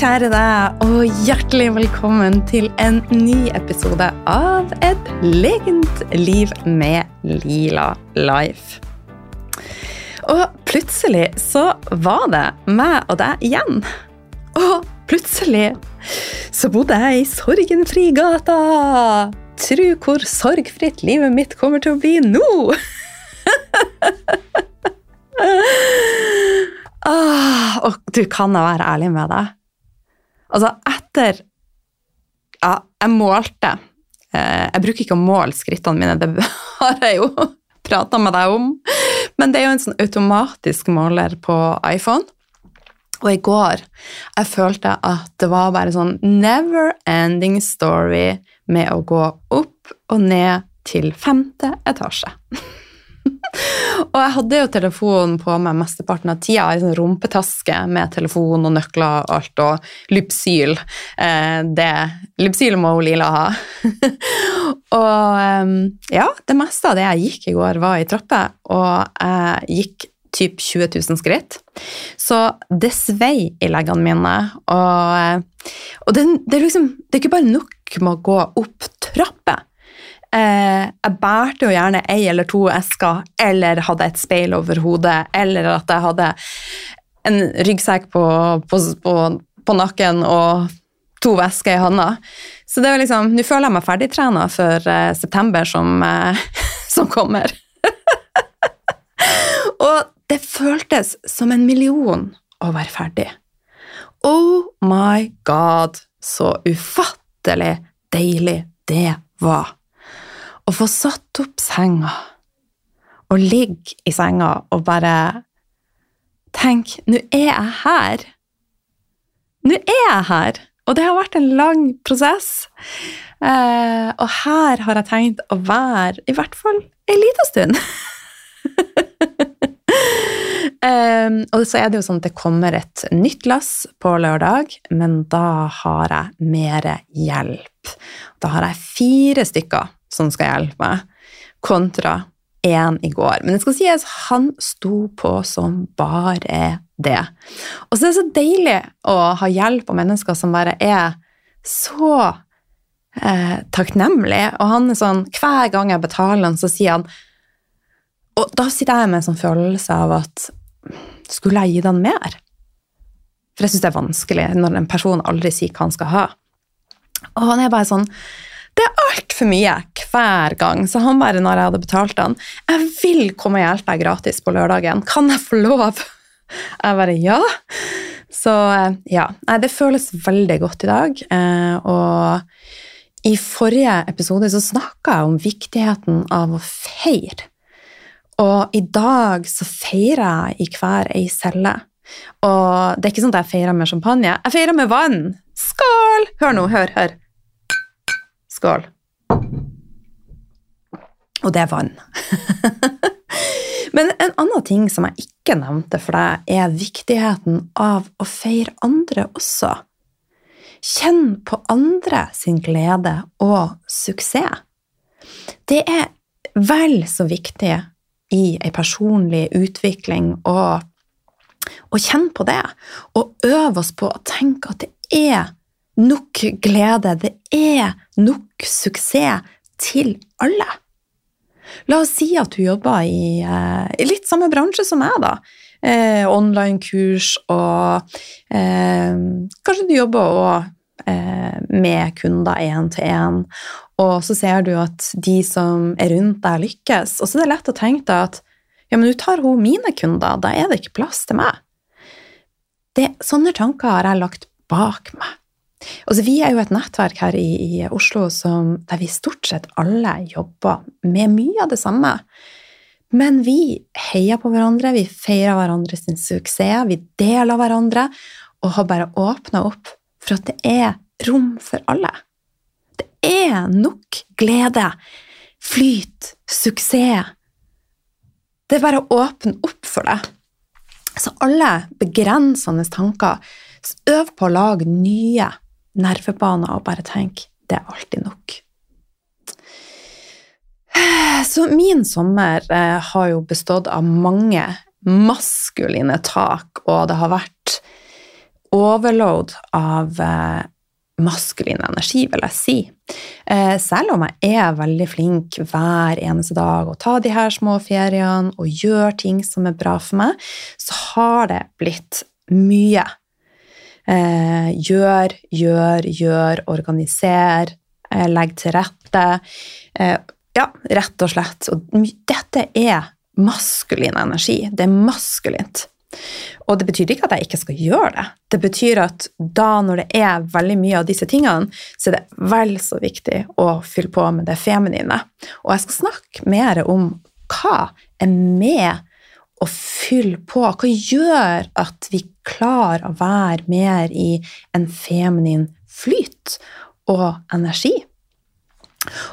kjære deg, og hjertelig velkommen til en ny episode av Et legent liv med Lila Life. Og plutselig så var det meg og deg igjen. Og plutselig så bodde jeg i Sorgenfri gata. Tru hvor sorgfritt livet mitt kommer til å bli nå! ah, og du kan da være ærlig med deg. Altså, etter Ja, jeg målte. Eh, jeg bruker ikke å måle skrittene mine, det har jeg jo prata med deg om. Men det er jo en sånn automatisk måler på iPhone. Og i går jeg følte at det var bare sånn never ending story med å gå opp og ned til femte etasje. og jeg hadde jo telefonen på meg mesteparten av tida, i sånn rumpetaske med telefon og nøkler og alt, og Lypsyl. Eh, det, Lypsyl må Lila ha. og eh, ja, det meste av det jeg gikk i går, var i trapper, og jeg gikk typ 20 000 skritt. Så det svei i leggene mine. Og, eh, og det, det, er liksom, det er ikke bare nok med å gå opp trapper. Eh, jeg bærte jo gjerne ei eller to esker, eller hadde et speil over hodet, eller at jeg hadde en ryggsekk på, på, på, på nakken og to vesker i hånda. Så det var liksom, nå føler jeg meg ferdigtrena for eh, september som, eh, som kommer. og det føltes som en million å være ferdig. Oh my god, så ufattelig deilig det var å få satt opp senga og ligge i senga og bare tenke Nå er jeg her. Nå er jeg her. Og det har vært en lang prosess. Eh, og her har jeg tenkt å være i hvert fall ei lita stund. um, og så er det jo sånn at det kommer et nytt lass på lørdag, men da har jeg mer hjelp. Da har jeg fire stykker som skal hjelpe meg, kontra én i går. Men det skal sies, han sto på som bare det. Og så er det så deilig å ha hjelp av mennesker som bare er så eh, takknemlige. Og han er sånn, hver gang jeg betaler han, så sier han Og da sitter jeg med en sånn følelse av at skulle jeg gi han mer? For jeg syns det er vanskelig når en person aldri sier hva han skal ha. Og han er bare sånn det er altfor mye hver gang. Så han bare, når jeg hadde betalt han, jeg vil komme og hjelpe deg gratis på lørdagen. Kan jeg få lov? Jeg bare ja. Så eh, ja. Det føles veldig godt i dag. Eh, og i forrige episode så snakka jeg om viktigheten av å feire. Og i dag så feirer jeg i hver ei celle. Og det er ikke sånn at jeg feirer med champagne. Jeg feirer med vann. Skål! Hør nå, hør, hør. Skål. Og det er vann. Men en annen ting som jeg ikke nevnte for deg, er viktigheten av å feire andre også. Kjenn på andre sin glede og suksess. Det er vel så viktig i ei personlig utvikling å, å kjenne på det, og øve oss på å tenke at det er nok glede, det er nok suksess til alle. La oss si at du jobber i, eh, i litt samme bransje som meg, da. Eh, Online-kurs og eh, Kanskje du jobber også eh, med kunder én til én, og så ser du at de som er rundt deg, lykkes. Og så er det lett å tenke deg at ja, men du tar hun mine kunder, da er det ikke plass til meg. Det, sånne tanker har jeg lagt bak meg. Altså, vi er jo et nettverk her i, i Oslo som, der vi stort sett alle jobber med mye av det samme. Men vi heier på hverandre, vi feirer hverandres suksess, vi deler hverandre og har bare åpna opp for at det er rom for alle. Det er nok glede, flyt, suksess. Det er bare å åpne opp for det. Så alle begrensende tanker, øv på å lage nye nervebaner og bare tenke det er alltid nok. Så min sommer eh, har jo bestått av mange maskuline tak, og det har vært overload av eh, maskulin energi, vil jeg si. Eh, selv om jeg er veldig flink hver eneste dag å ta de her små feriene og gjøre ting som er bra for meg, så har det blitt mye. Eh, gjør, gjør, gjør, organiser, eh, legg til rette. Eh, ja, rett og slett. Og dette er maskulin energi. Det er maskulint. Og det betyr ikke at jeg ikke skal gjøre det. Det betyr at da, når det er veldig mye av disse tingene, så er det vel så viktig å fylle på med det feminine. Og jeg skal snakke mer om hva er med å fylle på. Hva gjør at vi klarer å være mer i en feminin flyt og energi?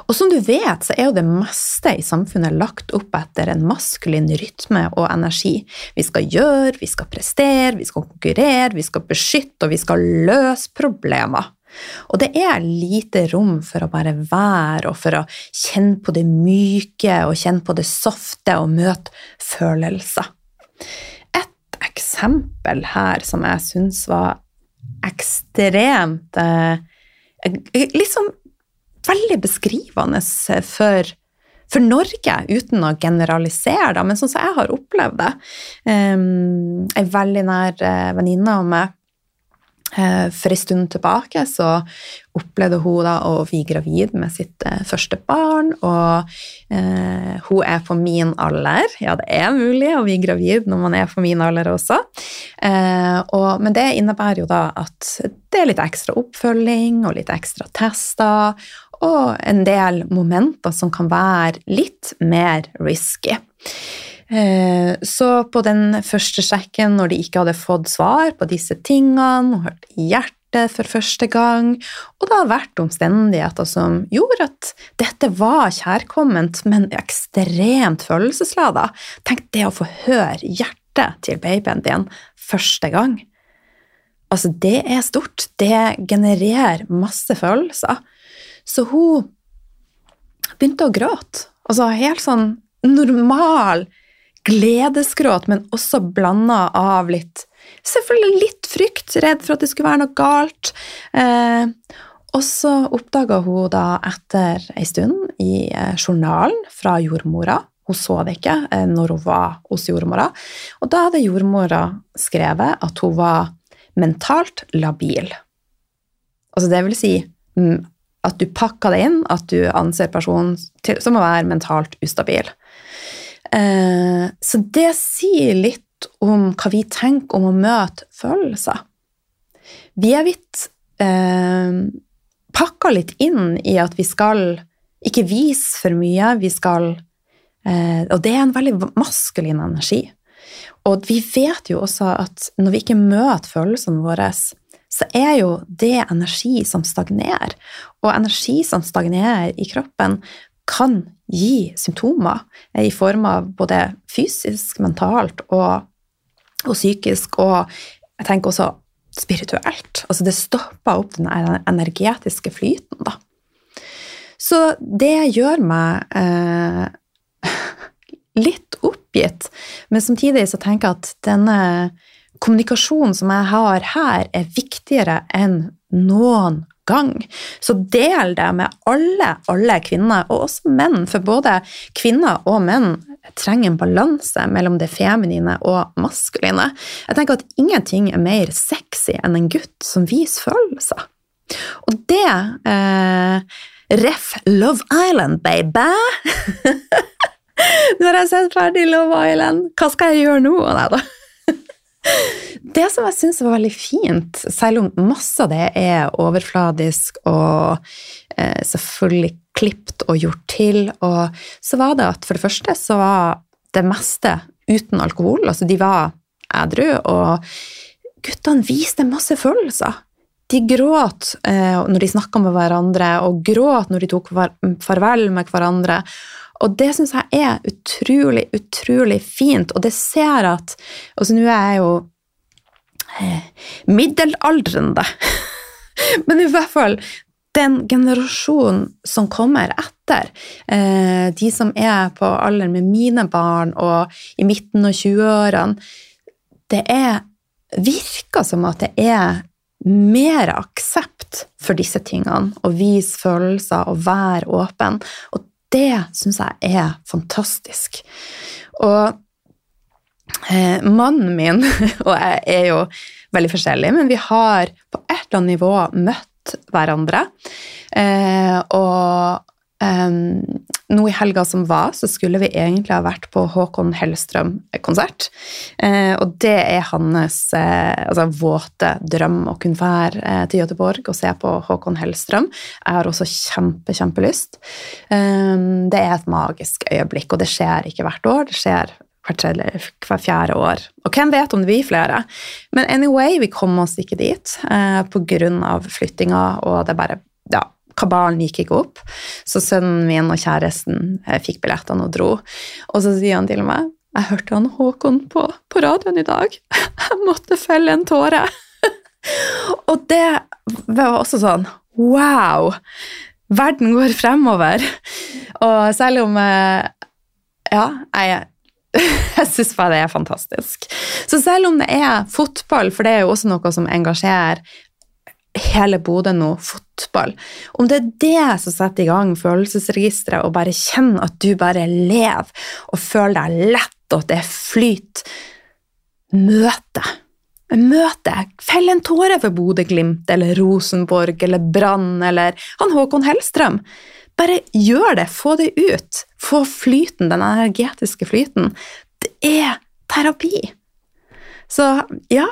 Og som du vet, så er jo det meste i samfunnet lagt opp etter en maskulin rytme og energi. Vi skal gjøre, vi skal prestere, vi skal konkurrere, vi skal beskytte, og vi skal løse problemer. Og det er lite rom for å bare være og for å kjenne på det myke og kjenne på det softe og møte følelser. Et eksempel her som jeg syns var ekstremt Liksom veldig beskrivende for, for Norge, uten å generalisere, da, men sånn som jeg har opplevd det. Um, ei veldig nær uh, venninne av meg for en stund tilbake så opplevde hun da å bli gravid med sitt uh, første barn, og hun er på min alder. Ja, det er mulig å bli gravid når man er på min alder også. Og, men det innebærer jo da at det er litt ekstra oppfølging og litt ekstra tester og en del momenter som kan være litt mer risky. Eh, så på den første sjekken, når de ikke hadde fått svar på disse tingene, og hørt hjertet for første gang, og det har vært omstendigheter som gjorde at dette var kjærkomment, men ekstremt følelsesladet. Tenk det å få høre hjertet til babyen din første gang. Altså, det er stort. Det genererer masse følelser. Så hun begynte å gråte. Altså helt sånn normal gledesgråt, men også blanda av litt Selvfølgelig litt frykt, redd for at det skulle være noe galt. Eh, og så oppdaga hun da etter ei stund i eh, journalen fra jordmora Hun så det ikke eh, når hun var hos jordmora. Og da hadde jordmora skrevet at hun var mentalt labil. Altså det vil si mm, at du pakker det inn, at du anser personen som å være mentalt ustabil. Eh, så det sier litt om hva vi tenker om å møte følelser. Vi er blitt eh, pakka litt inn i at vi skal ikke vise for mye, vi skal eh, Og det er en veldig maskulin energi. Og vi vet jo også at når vi ikke møter følelsene våre, så er jo det energi som stagnerer. Og energi som stagnerer i kroppen, kan gi symptomer i form av både fysisk, mentalt og, og psykisk, og jeg tenker også spirituelt. Altså det stopper opp den energetiske flyten, da. Så det gjør meg eh, litt oppgitt, men samtidig så tenker jeg at denne kommunikasjonen som jeg har her, er viktigere enn noen gang. Så del det med alle, alle kvinner, og også menn, for både kvinner og menn trenger en balanse mellom det feminine og maskuline. Jeg tenker at ingenting er mer sexy enn en gutt som viser følelser. Og det eh, Ref Love Island, baby! Nå har jeg sett ferdig Love Island. Hva skal jeg gjøre nå? Nei da. Det som jeg syns var veldig fint, selv om masse av det er overfladisk og eh, selvfølgelig klipt og gjort til, og så var det at for det første så var det meste uten alkohol. Altså de var edru, og guttene viste masse følelser. De gråt eh, når de snakka med hverandre, og gråt når de tok farvel med hverandre. Og det syns jeg er utrolig, utrolig fint, og det ser at altså Nå er jeg jo eh, middelaldrende, men i hvert fall den generasjonen som kommer etter, eh, de som er på alder med mine barn og i midten av 20-årene, det er virker som at det er mer aksept for disse tingene, å vise følelser og være åpen. Og det syns jeg er fantastisk. Og eh, mannen min og jeg er jo veldig forskjellige, men vi har på et eller annet nivå møtt hverandre. Eh, og Um, nå i helga som var, så skulle vi egentlig ha vært på Håkon Hellstrøm-konsert. Eh, og det er hans eh, altså, våte drøm å kunne være eh, til Göteborg og se på Håkon Hellstrøm. Jeg har også kjempe, kjempelyst. Um, det er et magisk øyeblikk, og det skjer ikke hvert år. Det skjer hvert, hvert fjerde år. Og hvem vet om det blir flere? Men anyway, vi kom oss ikke dit eh, pga. flyttinga, og det bare ja, kabalen gikk ikke opp. Så sønnen min og kjæresten eh, fikk billettene og dro. Og så sier han til meg jeg hørte han Håkon på, på radioen i dag. Jeg måtte felle en tåre. og det var også sånn Wow! Verden går fremover. Og selv om eh, Ja, jeg jeg syns bare det er fantastisk. Så selv om det er fotball, for det er jo også noe som engasjerer hele Bodø nå, fotball. Om det er det som setter i gang følelsesregisteret, og bare kjenner at du bare lever og føler deg lett, og at det er flyt Møte. Møte. Fell en tåre for Bodø-Glimt eller Rosenborg eller Brann eller han Håkon Hellstrøm. Bare gjør det, få det ut. Få flyten, den energetiske flyten. Det er terapi. Så ja,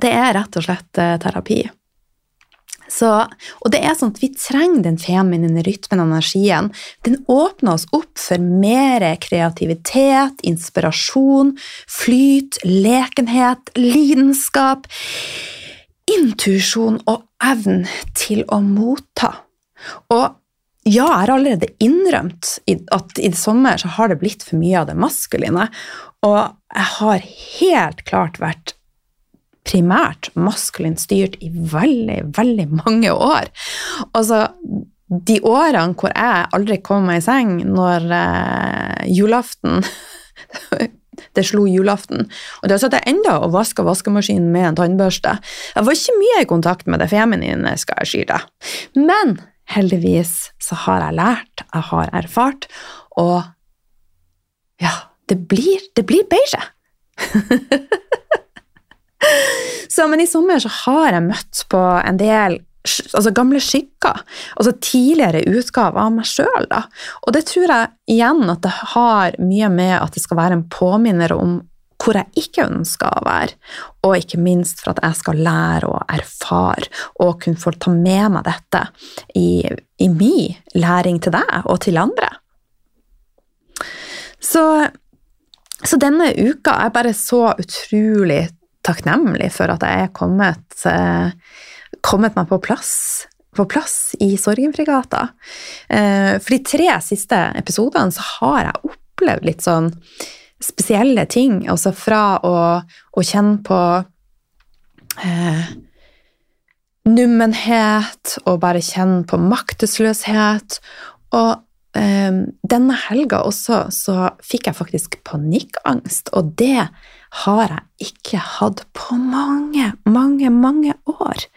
det er rett og slett eh, terapi. Så, og det er sånn at Vi trenger den feminine rytmen og energien. Den åpner oss opp for mer kreativitet, inspirasjon, flyt, lekenhet, lidenskap, intuisjon og evnen til å motta. Og ja, jeg har allerede innrømt at i sommer så har det blitt for mye av det maskuline. Og jeg har helt klart vært primært maskulint styrt i veldig, veldig mange år. Altså, de årene hvor jeg aldri kom meg i seng når eh, julaften Det slo julaften. Og da satt jeg enda og vaska vaskemaskinen med en tannbørste. Jeg var ikke mye i kontakt med det feminine, skal jeg skyte. Men heldigvis så har jeg lært, jeg har erfart, og ja, det blir, det blir beige. Så, men i sommer så har jeg møtt på en del altså gamle skygger. Altså tidligere utgaver av meg sjøl. Og det tror jeg igjen at det har mye med at det skal være en påminner om hvor jeg ikke ønsker å være, og ikke minst for at jeg skal lære og erfare og kunne få ta med meg dette i, i min læring til deg og til andre. Så, så denne uka er bare så utrolig takknemlig for at jeg er kommet, eh, kommet meg på plass, på plass i Sorgenfregata. Eh, for de tre siste episodene så har jeg opplevd litt sånn spesielle ting. Altså fra å, å kjenne på eh, nummenhet og bare kjenne på maktesløshet. Og denne helga også så fikk jeg faktisk panikkangst, og det har jeg ikke hatt på mange, mange, mange år.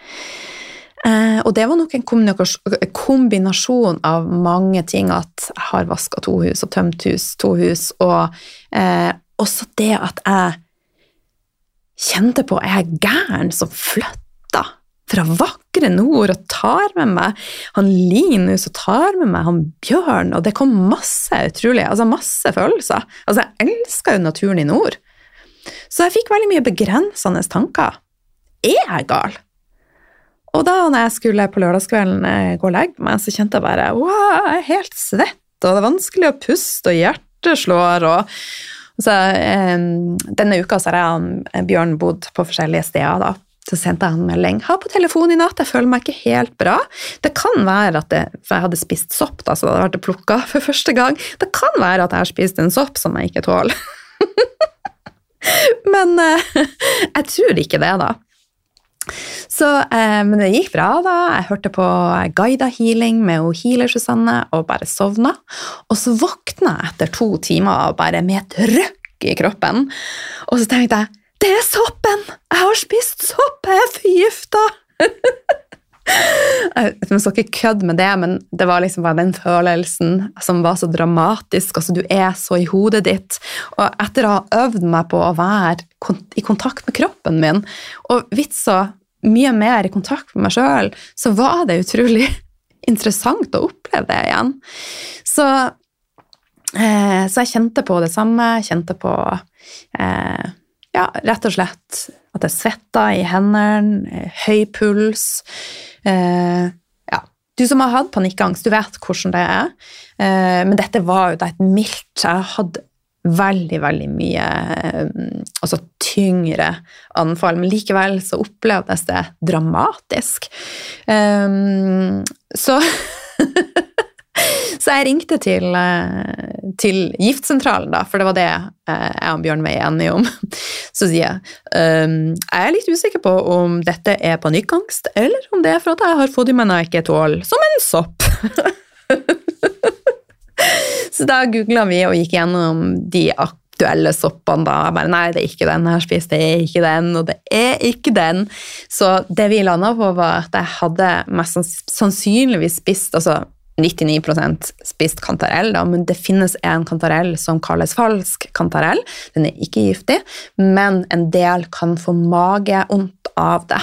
Eh, og det var nok en kombinasjon av mange ting. At jeg har vaska to hus og tømt hus, to hus, og eh, også det at jeg kjente på at jeg er gæren som flytta fra vakre nord og tar med meg han Linus og tar med meg han Bjørn, og det kom masse utrolig, altså masse følelser. Altså, jeg elsker jo naturen i nord. Så jeg fikk veldig mye begrensende tanker. Er jeg gal? Og da når jeg skulle på lørdagskvelden eh, gå og legge meg, så kjente jeg bare wow, jeg er helt svett, og det er vanskelig å puste, og hjertet slår, og så, eh, Denne uka så har jeg og Bjørn bodd på forskjellige steder, da. Så sendte jeg en melding. 'Ha på telefon i natt, jeg føler meg ikke helt bra'. Det kan være at det, For jeg hadde spist sopp, da, så det hadde vært plukka for første gang. Det kan være at jeg har spist en sopp som jeg ikke tåler. Men eh, jeg tror ikke det, da. Så, eh, men det gikk bra, da. Jeg hørte på guida healing med healer-Susanne og bare sovna. Og så våkna jeg etter to timer bare med et røkk i kroppen. Og så tenkte jeg det er soppen! Jeg har spist sopp! Jeg er forgifta! Vi skal ikke kødde med det, men det var liksom bare den følelsen som var så dramatisk. altså Du er så i hodet ditt. Og etter å ha øvd meg på å være i kontakt med kroppen min, og vitsa mye mer i kontakt med meg sjøl, så var det utrolig interessant å oppleve det igjen. Så, eh, så jeg kjente på det samme. Kjente på eh, ja, rett og slett at jeg svetter i hendene, høy puls. Eh, ja. Du som har hatt panikkangst, du vet hvordan det er. Eh, men dette var jo da et mildt Jeg hadde veldig, veldig mye eh, altså tyngre anfall, men likevel så opplevdes det dramatisk. Um, så Så jeg ringte til, eh, til, giftsentralen, da, for det var det eh, jeg og Bjørn var enige om. Så sier jeg um, jeg er litt usikker på om dette er panikkangst, eller om det er for at jeg har fått i meg ikke tåler, som en sopp. Så da googla vi og gikk gjennom de aktuelle soppene. da. Jeg bare, Nei, det er ikke den jeg har spist, det er ikke den, og det er ikke den. Så det vi landa på, var at jeg hadde mest sannsynligvis spist altså 99 spist kantarell, da, men det finnes en kantarell som kalles falsk kantarell. Den er ikke giftig, men en del kan få magevondt av det.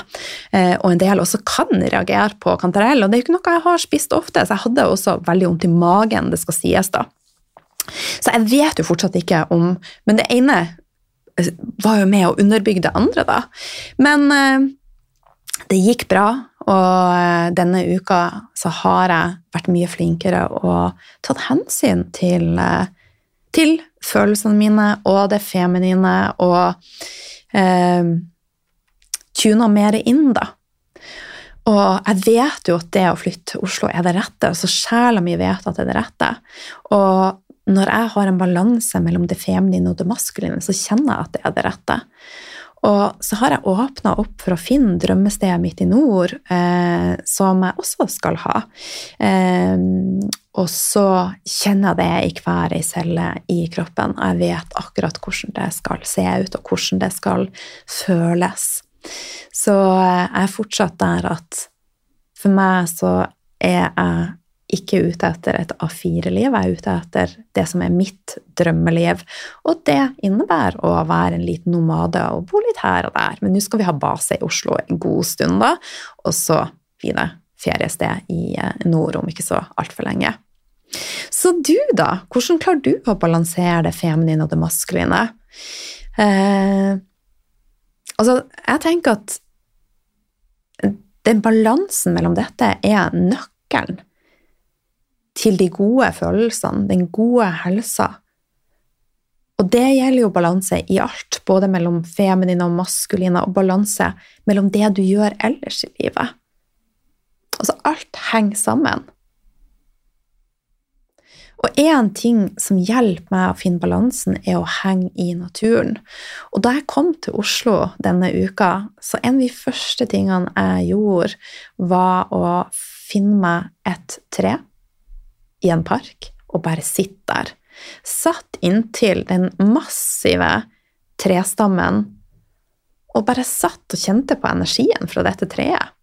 Eh, og en del også kan reagere på kantarell, og det er jo ikke noe jeg har spist ofte, så jeg hadde også veldig vondt i magen, det skal sies da. Så jeg vet jo fortsatt ikke om Men det ene var jo med å underbygge det andre, da. Men eh, det gikk bra. Og eh, denne uka så har jeg vært mye flinkere og tatt hensyn til, eh, til følelsene mine og det feminine, og eh, tuna mer inn, da. Og jeg vet jo at det å flytte til Oslo er det rette, så sjela mi vet at det er det rette. Og når jeg har en balanse mellom det feminine og det maskuline, så kjenner jeg at det er det rette. Og så har jeg åpna opp for å finne drømmestedet mitt i nord, eh, som jeg også skal ha. Eh, og så kjenner jeg det i hver ei celle i kroppen, og jeg vet akkurat hvordan det skal se ut, og hvordan det skal føles. Så eh, jeg er fortsatt der at for meg så er jeg ikke ute etter et A4-liv, jeg er ute etter det som er mitt drømmeliv. Og det innebærer å være en liten nomade og bo litt her og der. Men nå skal vi ha base i Oslo en god stund, da, og så blir feriested i eh, nord om ikke så altfor lenge. Så du, da? Hvordan klarer du å balansere det feminine og det maskuline? Eh, altså, jeg tenker at den balansen mellom dette er nøkkelen til de gode følelsene, den gode helsa. Og det gjelder jo balanse i alt, både mellom feminine og maskuline, og balanse mellom det du gjør ellers i livet. Altså, alt henger sammen. Og én ting som hjelper meg å finne balansen, er å henge i naturen. Og da jeg kom til Oslo denne uka, så en av de første tingene jeg gjorde, var å finne meg et tre i en park og bare sitte der. Satt inntil den massive trestammen og bare satt og kjente på energien fra dette treet.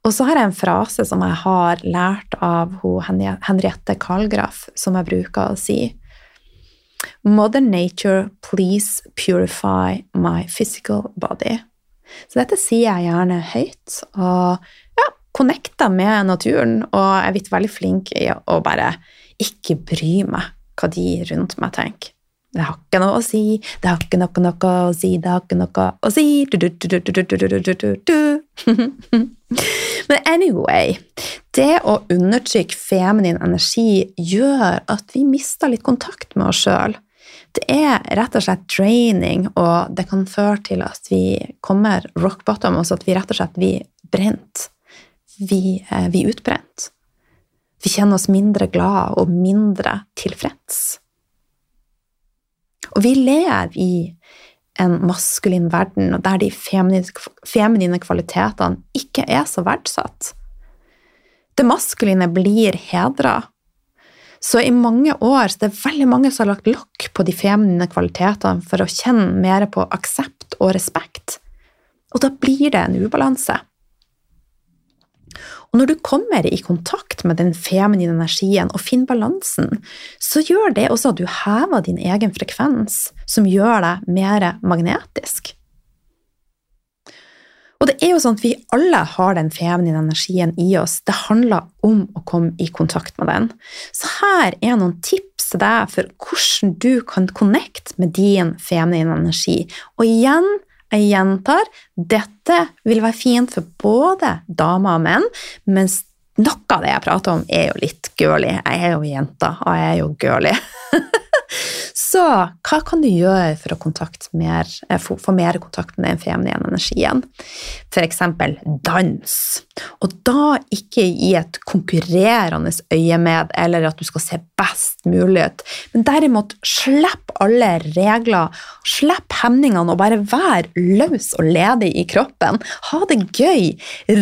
Og så har jeg en frase som jeg har lært av Henriette Karlgraf, som jeg bruker å si. Mother nature, please purify my physical body. Så dette sier jeg gjerne høyt, og connecta med naturen, og jeg er blitt veldig flink i å bare ikke bry meg hva de rundt meg tenker. Det har ikke noe å si, det har ikke noe, noe å si, det har ikke noe å si Men anyway, det å undertrykke feminin energi gjør at vi mister litt kontakt med oss sjøl. Det er rett og slett draining, og det kan føre til at vi kommer rock bottom, altså at vi rett og slett blir brent vi, eh, vi er utbrent. Vi kjenner oss mindre glad og mindre tilfreds. Og vi lever i en maskulin verden der de feminine kvalitetene ikke er så verdsatt. Det maskuline blir hedra. Så i mange år det er veldig mange som har lagt lokk på de feminine kvalitetene for å kjenne mer på aksept og respekt. Og da blir det en ubalanse. Og når du kommer i kontakt med den feminine energien og finner balansen, så gjør det også at du hever din egen frekvens, som gjør deg mer magnetisk. Og det er jo sånn at vi alle har den feminine energien i oss. Det handler om å komme i kontakt med den. Så her er noen tips til deg for hvordan du kan connecte med din feminine energi. Og igjen, jeg gjentar, dette vil være fint for både damer og menn, mens noe av det jeg prater om, er jo litt girly. Jeg er jo jenta, og jeg er jo girly. Så hva kan du gjøre for å mer, eh, få mer kontakt med den feminine energien? Eksempel dans. Og da ikke i et konkurrerende øyemed, eller at du skal se best mulig ut, men derimot slipp alle regler, slipp hemningene og bare vær løs og ledig i kroppen. Ha det gøy.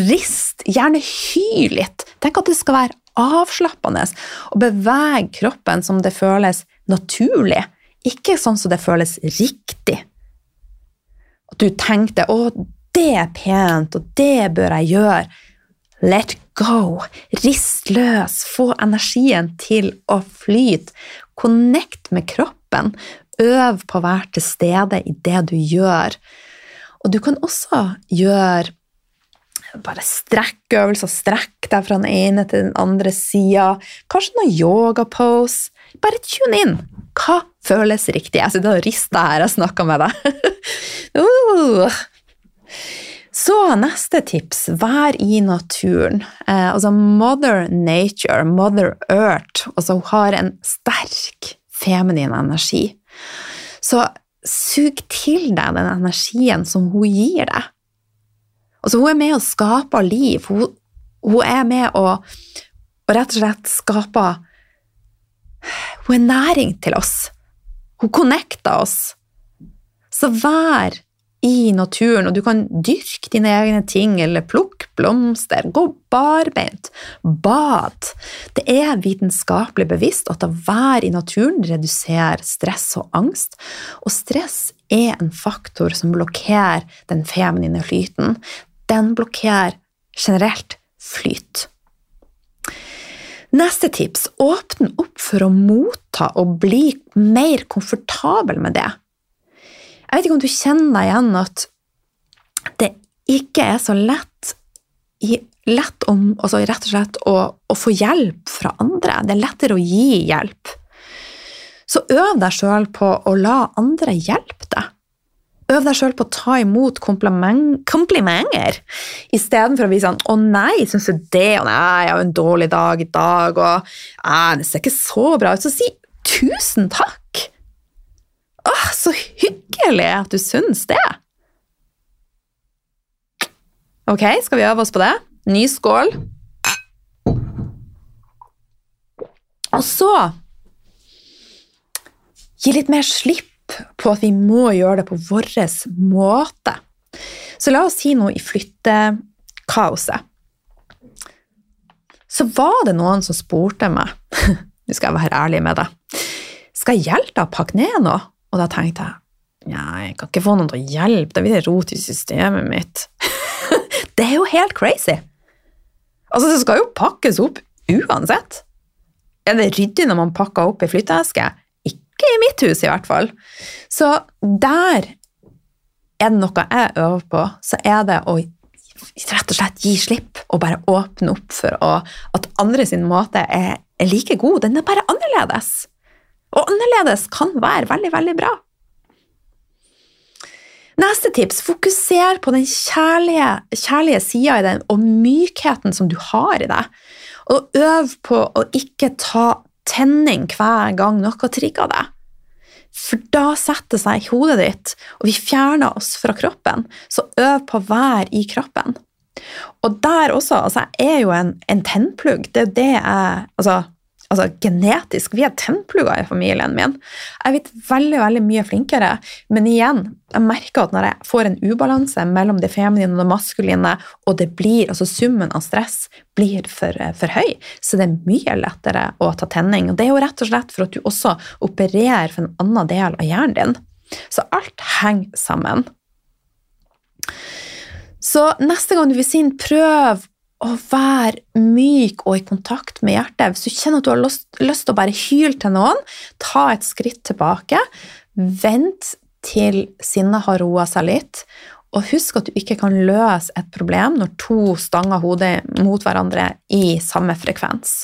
Rist, gjerne hy litt. Tenk at det skal være avslappende, og beveg kroppen som det føles naturlig. Ikke sånn som det føles riktig. At du tenkte 'Å, det er pent, og det bør jeg gjøre'. Let go. Rist løs. Få energien til å flyte. Connect med kroppen. Øv på å være til stede i det du gjør. Og du kan også gjøre bare strekkøvelser. Strekk deg fra den ene til den andre sida. Kanskje noen yogapose. Bare tune inn. Hva føles riktig? Jeg sitter og rister her jeg snakker med deg. uh. Så neste tips, vær i naturen. Eh, altså Mother Nature, Mother Earth, altså hun har en sterk feminin energi. Så sug til deg den energien som hun gir deg. Altså, hun er med å skape liv. Hun, hun er med å, og, rett og slett skape Hun er næring til oss. Hun connecter oss. Så vær i naturen, og du kan dyrke dine egne ting, eller plukke blomster, gå barbeint, bad. Det er vitenskapelig bevisst at å være i naturen reduserer stress og angst, og stress er en faktor som blokkerer den feminine flyten den blokkerer generelt flyt. Neste tips åpne opp for å motta og bli mer komfortabel med det. Jeg vet ikke om du kjenner deg igjen at det ikke er så lett, lett om, altså rett og slett å, å, få hjelp fra andre. Det er lettere å gi hjelp. Så øv deg sjøl på å la andre hjelpe deg. Øv deg sjøl på å ta imot kompliment, komplimenter istedenfor å bli sånn 'Å nei, syns du det?' 'Å nei, jeg har en dårlig dag i dag', og 'Det ser ikke så bra ut'. Så si 'tusen takk'. Åh, så hyggelig at du syns det. Ok, skal vi øve oss på det? Ny skål. Og så gi litt mer slipp på at vi må gjøre det på vår måte. Så la oss si noe i flyttekaoset. Så var det noen som spurte meg Nå skal jeg være ærlig med deg. Skal jeg hjelpe deg å pakke ned noe? Og da tenkte jeg Nei, jeg kan ikke få noen til å hjelpe, da blir det rot i systemet mitt. det er jo helt crazy! Altså, det skal jo pakkes opp uansett. Er det ryddig når man pakker opp ei flytteeske? Ikke i mitt hus, i hvert fall. Så der er det noe jeg øver på, så er det å rett og slett gi slipp og bare åpne opp for å, at andre sin måte er, er like god. Den er bare annerledes. Og annerledes kan være veldig, veldig bra. Neste tips fokuser på den kjærlige, kjærlige sida i den, og mykheten som du har i deg. Og øv på å ikke ta tenning hver gang noe trigger deg. For da setter det seg i hodet ditt, og vi fjerner oss fra kroppen. Så øv på å være i kroppen. Og der også altså, Jeg er jo en, en tennplugg. Det er det jeg altså, altså genetisk. Vi er tennplugger i familien min. Jeg er blitt veldig veldig mye flinkere, men igjen, jeg merker at når jeg får en ubalanse mellom det feminine og det maskuline, og det blir, altså summen av stress blir for, for høy, så det er mye lettere å ta tenning. Og det er jo rett og slett for at du også opererer for en annen del av hjernen din. Så alt henger sammen. Så neste gang du vil si prøv å være myk og i kontakt med hjertet. Hvis du kjenner at du har lyst, til å bare hyle til noen, ta et skritt tilbake. Vent til sinnet har roa seg litt. Og husk at du ikke kan løse et problem når to stanger hodet mot hverandre i samme frekvens.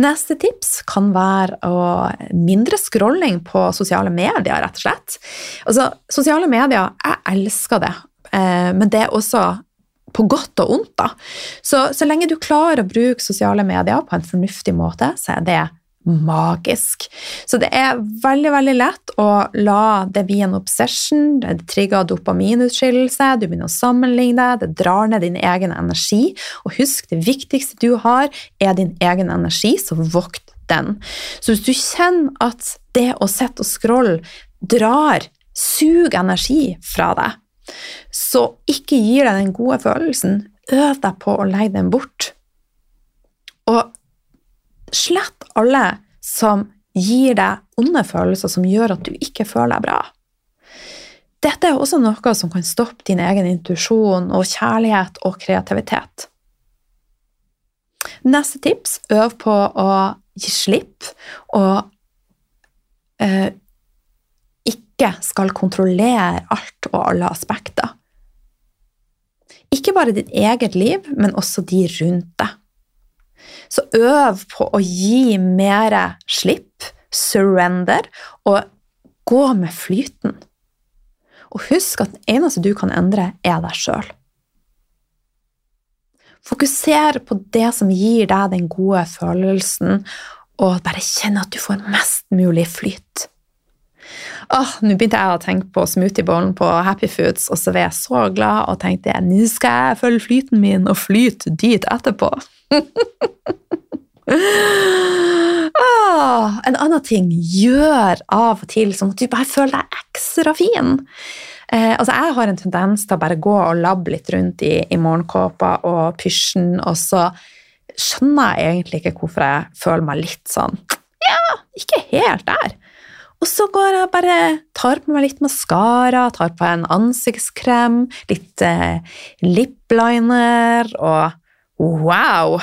Neste tips kan være mindre scrolling på sosiale medier, rett og slett. Altså, sosiale medier, jeg elsker det, eh, men det er også på godt og ondt. da. Så, så lenge du klarer å bruke sosiale medier på en fornuftig måte, så er det magisk. Så det er veldig veldig lett å la det bli en obsession. Det trigger dopaminutskillelse, du begynner å sammenligne det drar ned din egen energi. Og husk, det viktigste du har, er din egen energi, så vokt den. Så hvis du kjenner at det å sitte og scrolle drar, suger energi fra deg, så ikke gir deg den gode følelsen, øv deg på å legge den bort. Og slett alle som gir deg onde følelser som gjør at du ikke føler deg bra. Dette er også noe som kan stoppe din egen intuisjon og kjærlighet og kreativitet. Neste tips øv på å gi slipp og eh, ikke skal kontrollere alt og alle aspekter. Ikke bare ditt eget liv, men også de rundt deg. Så øv på å gi mer slipp, surrender, og gå med flyten. Og husk at den eneste du kan endre, er deg sjøl. Fokuser på det som gir deg den gode følelsen, og bare kjenn at du får mest mulig flyt. Åh, Nå begynte jeg å tenke på smoothiebowlen på Happy Foods, og så var jeg så glad og tenkte nå skal jeg følge flyten min og flyte dit etterpå. ah, en annen ting gjør av og til sånn at du bare føler deg ekstra fin. Eh, altså jeg har en tendens til å bare gå og labbe litt rundt i, i morgenkåpa og pysjen, og så skjønner jeg egentlig ikke hvorfor jeg føler meg litt sånn Ja, ikke helt der. Og så går jeg bare tar på meg litt maskara, tar på en ansiktskrem, litt eh, lipliner, og wow!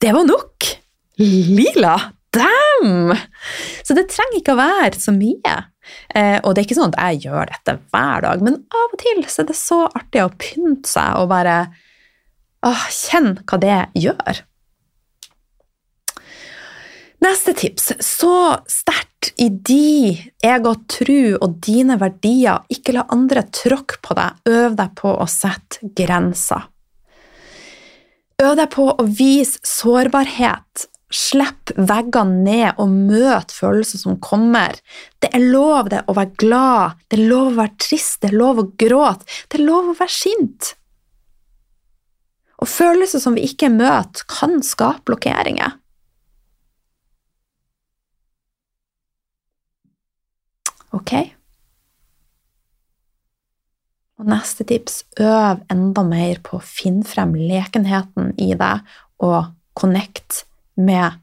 Det var nok! Lila! Damn! Så det trenger ikke å være så mye. Eh, og det er ikke sånn at jeg gjør dette hver dag, men av og til så er det så artig å pynte seg og bare kjenne hva det gjør. Neste tips. Så sterkt i de ego, tru og dine verdier. Ikke la andre tråkke på deg. Øv deg på å sette grenser. Øv deg på å vise sårbarhet. Slipp veggene ned og møt følelser som kommer. Det er lov det å være glad, det er lov å være trist, det er lov å gråte, det er lov å være sint. Og følelser som vi ikke møter, kan skape blokkeringer. Ok? Og neste tips øv enda mer på å finne frem lekenheten i deg og connect med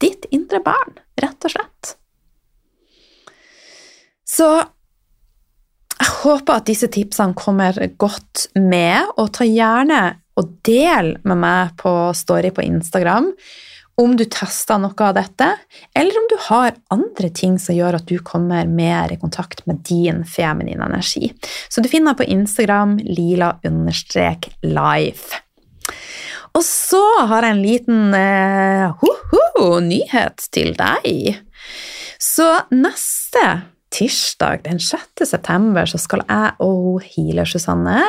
ditt indre barn, rett og slett. Så jeg håper at disse tipsene kommer godt med, og ta gjerne og del med meg på Story på Instagram om du tester noe av dette, eller om du har andre ting som gjør at du kommer mer i kontakt med din feminine energi. Så du finner på Instagram lila-life. Og så har jeg en liten uh, ho -ho, nyhet til deg. Så neste tirsdag den 6. september så skal jeg og Healer-Susanne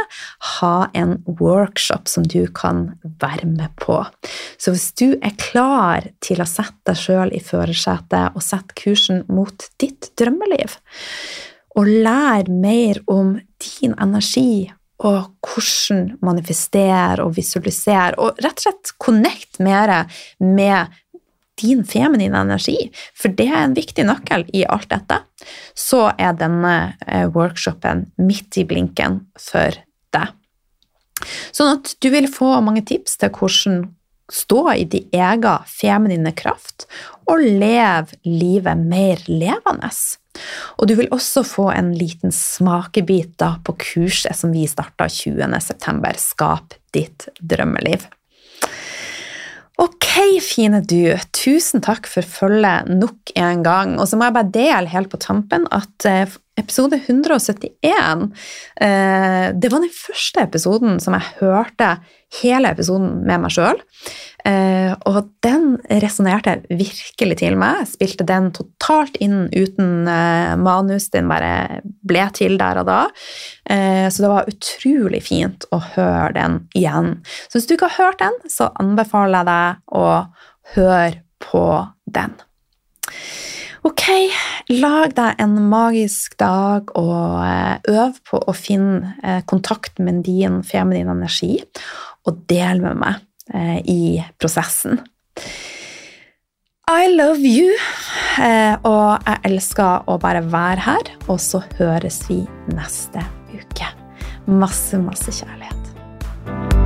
ha en workshop som du kan være med på. Så hvis du er klar til å sette deg sjøl i førersetet og sette kursen mot ditt drømmeliv, og lære mer om din energi og hvordan manifestere og visualisere, og rett og slett connect mer med din feminine energi, for det er en viktig nøkkel i alt dette, så er denne eh, workshopen midt i blinken for deg. Sånn at du vil få mange tips til hvordan stå i din egen feminine kraft og leve livet mer levende. Og du vil også få en liten smakebit på kurset som vi starta 20.9. Skap ditt drømmeliv. Ok, fine du. Tusen takk for følget nok en gang. Og så må jeg bare dele helt på tampen at eh, episode 171 eh, Det var den første episoden som jeg hørte hele episoden med meg sjøl. Eh, og den resonnerte virkelig til meg. Spilte den totalt inn uten eh, manus. Den bare ble til der og da. Eh, så det var utrolig fint å høre den igjen. Så hvis du ikke har hørt den, så anbefaler jeg deg å høre på den. Ok, lag deg en magisk dag og øv på å finne kontakt med din feminine energi, og del med meg Eh, i prosessen. I love you, eh, og jeg elsker å bare være her. Og så høres vi neste uke. Masse, masse kjærlighet.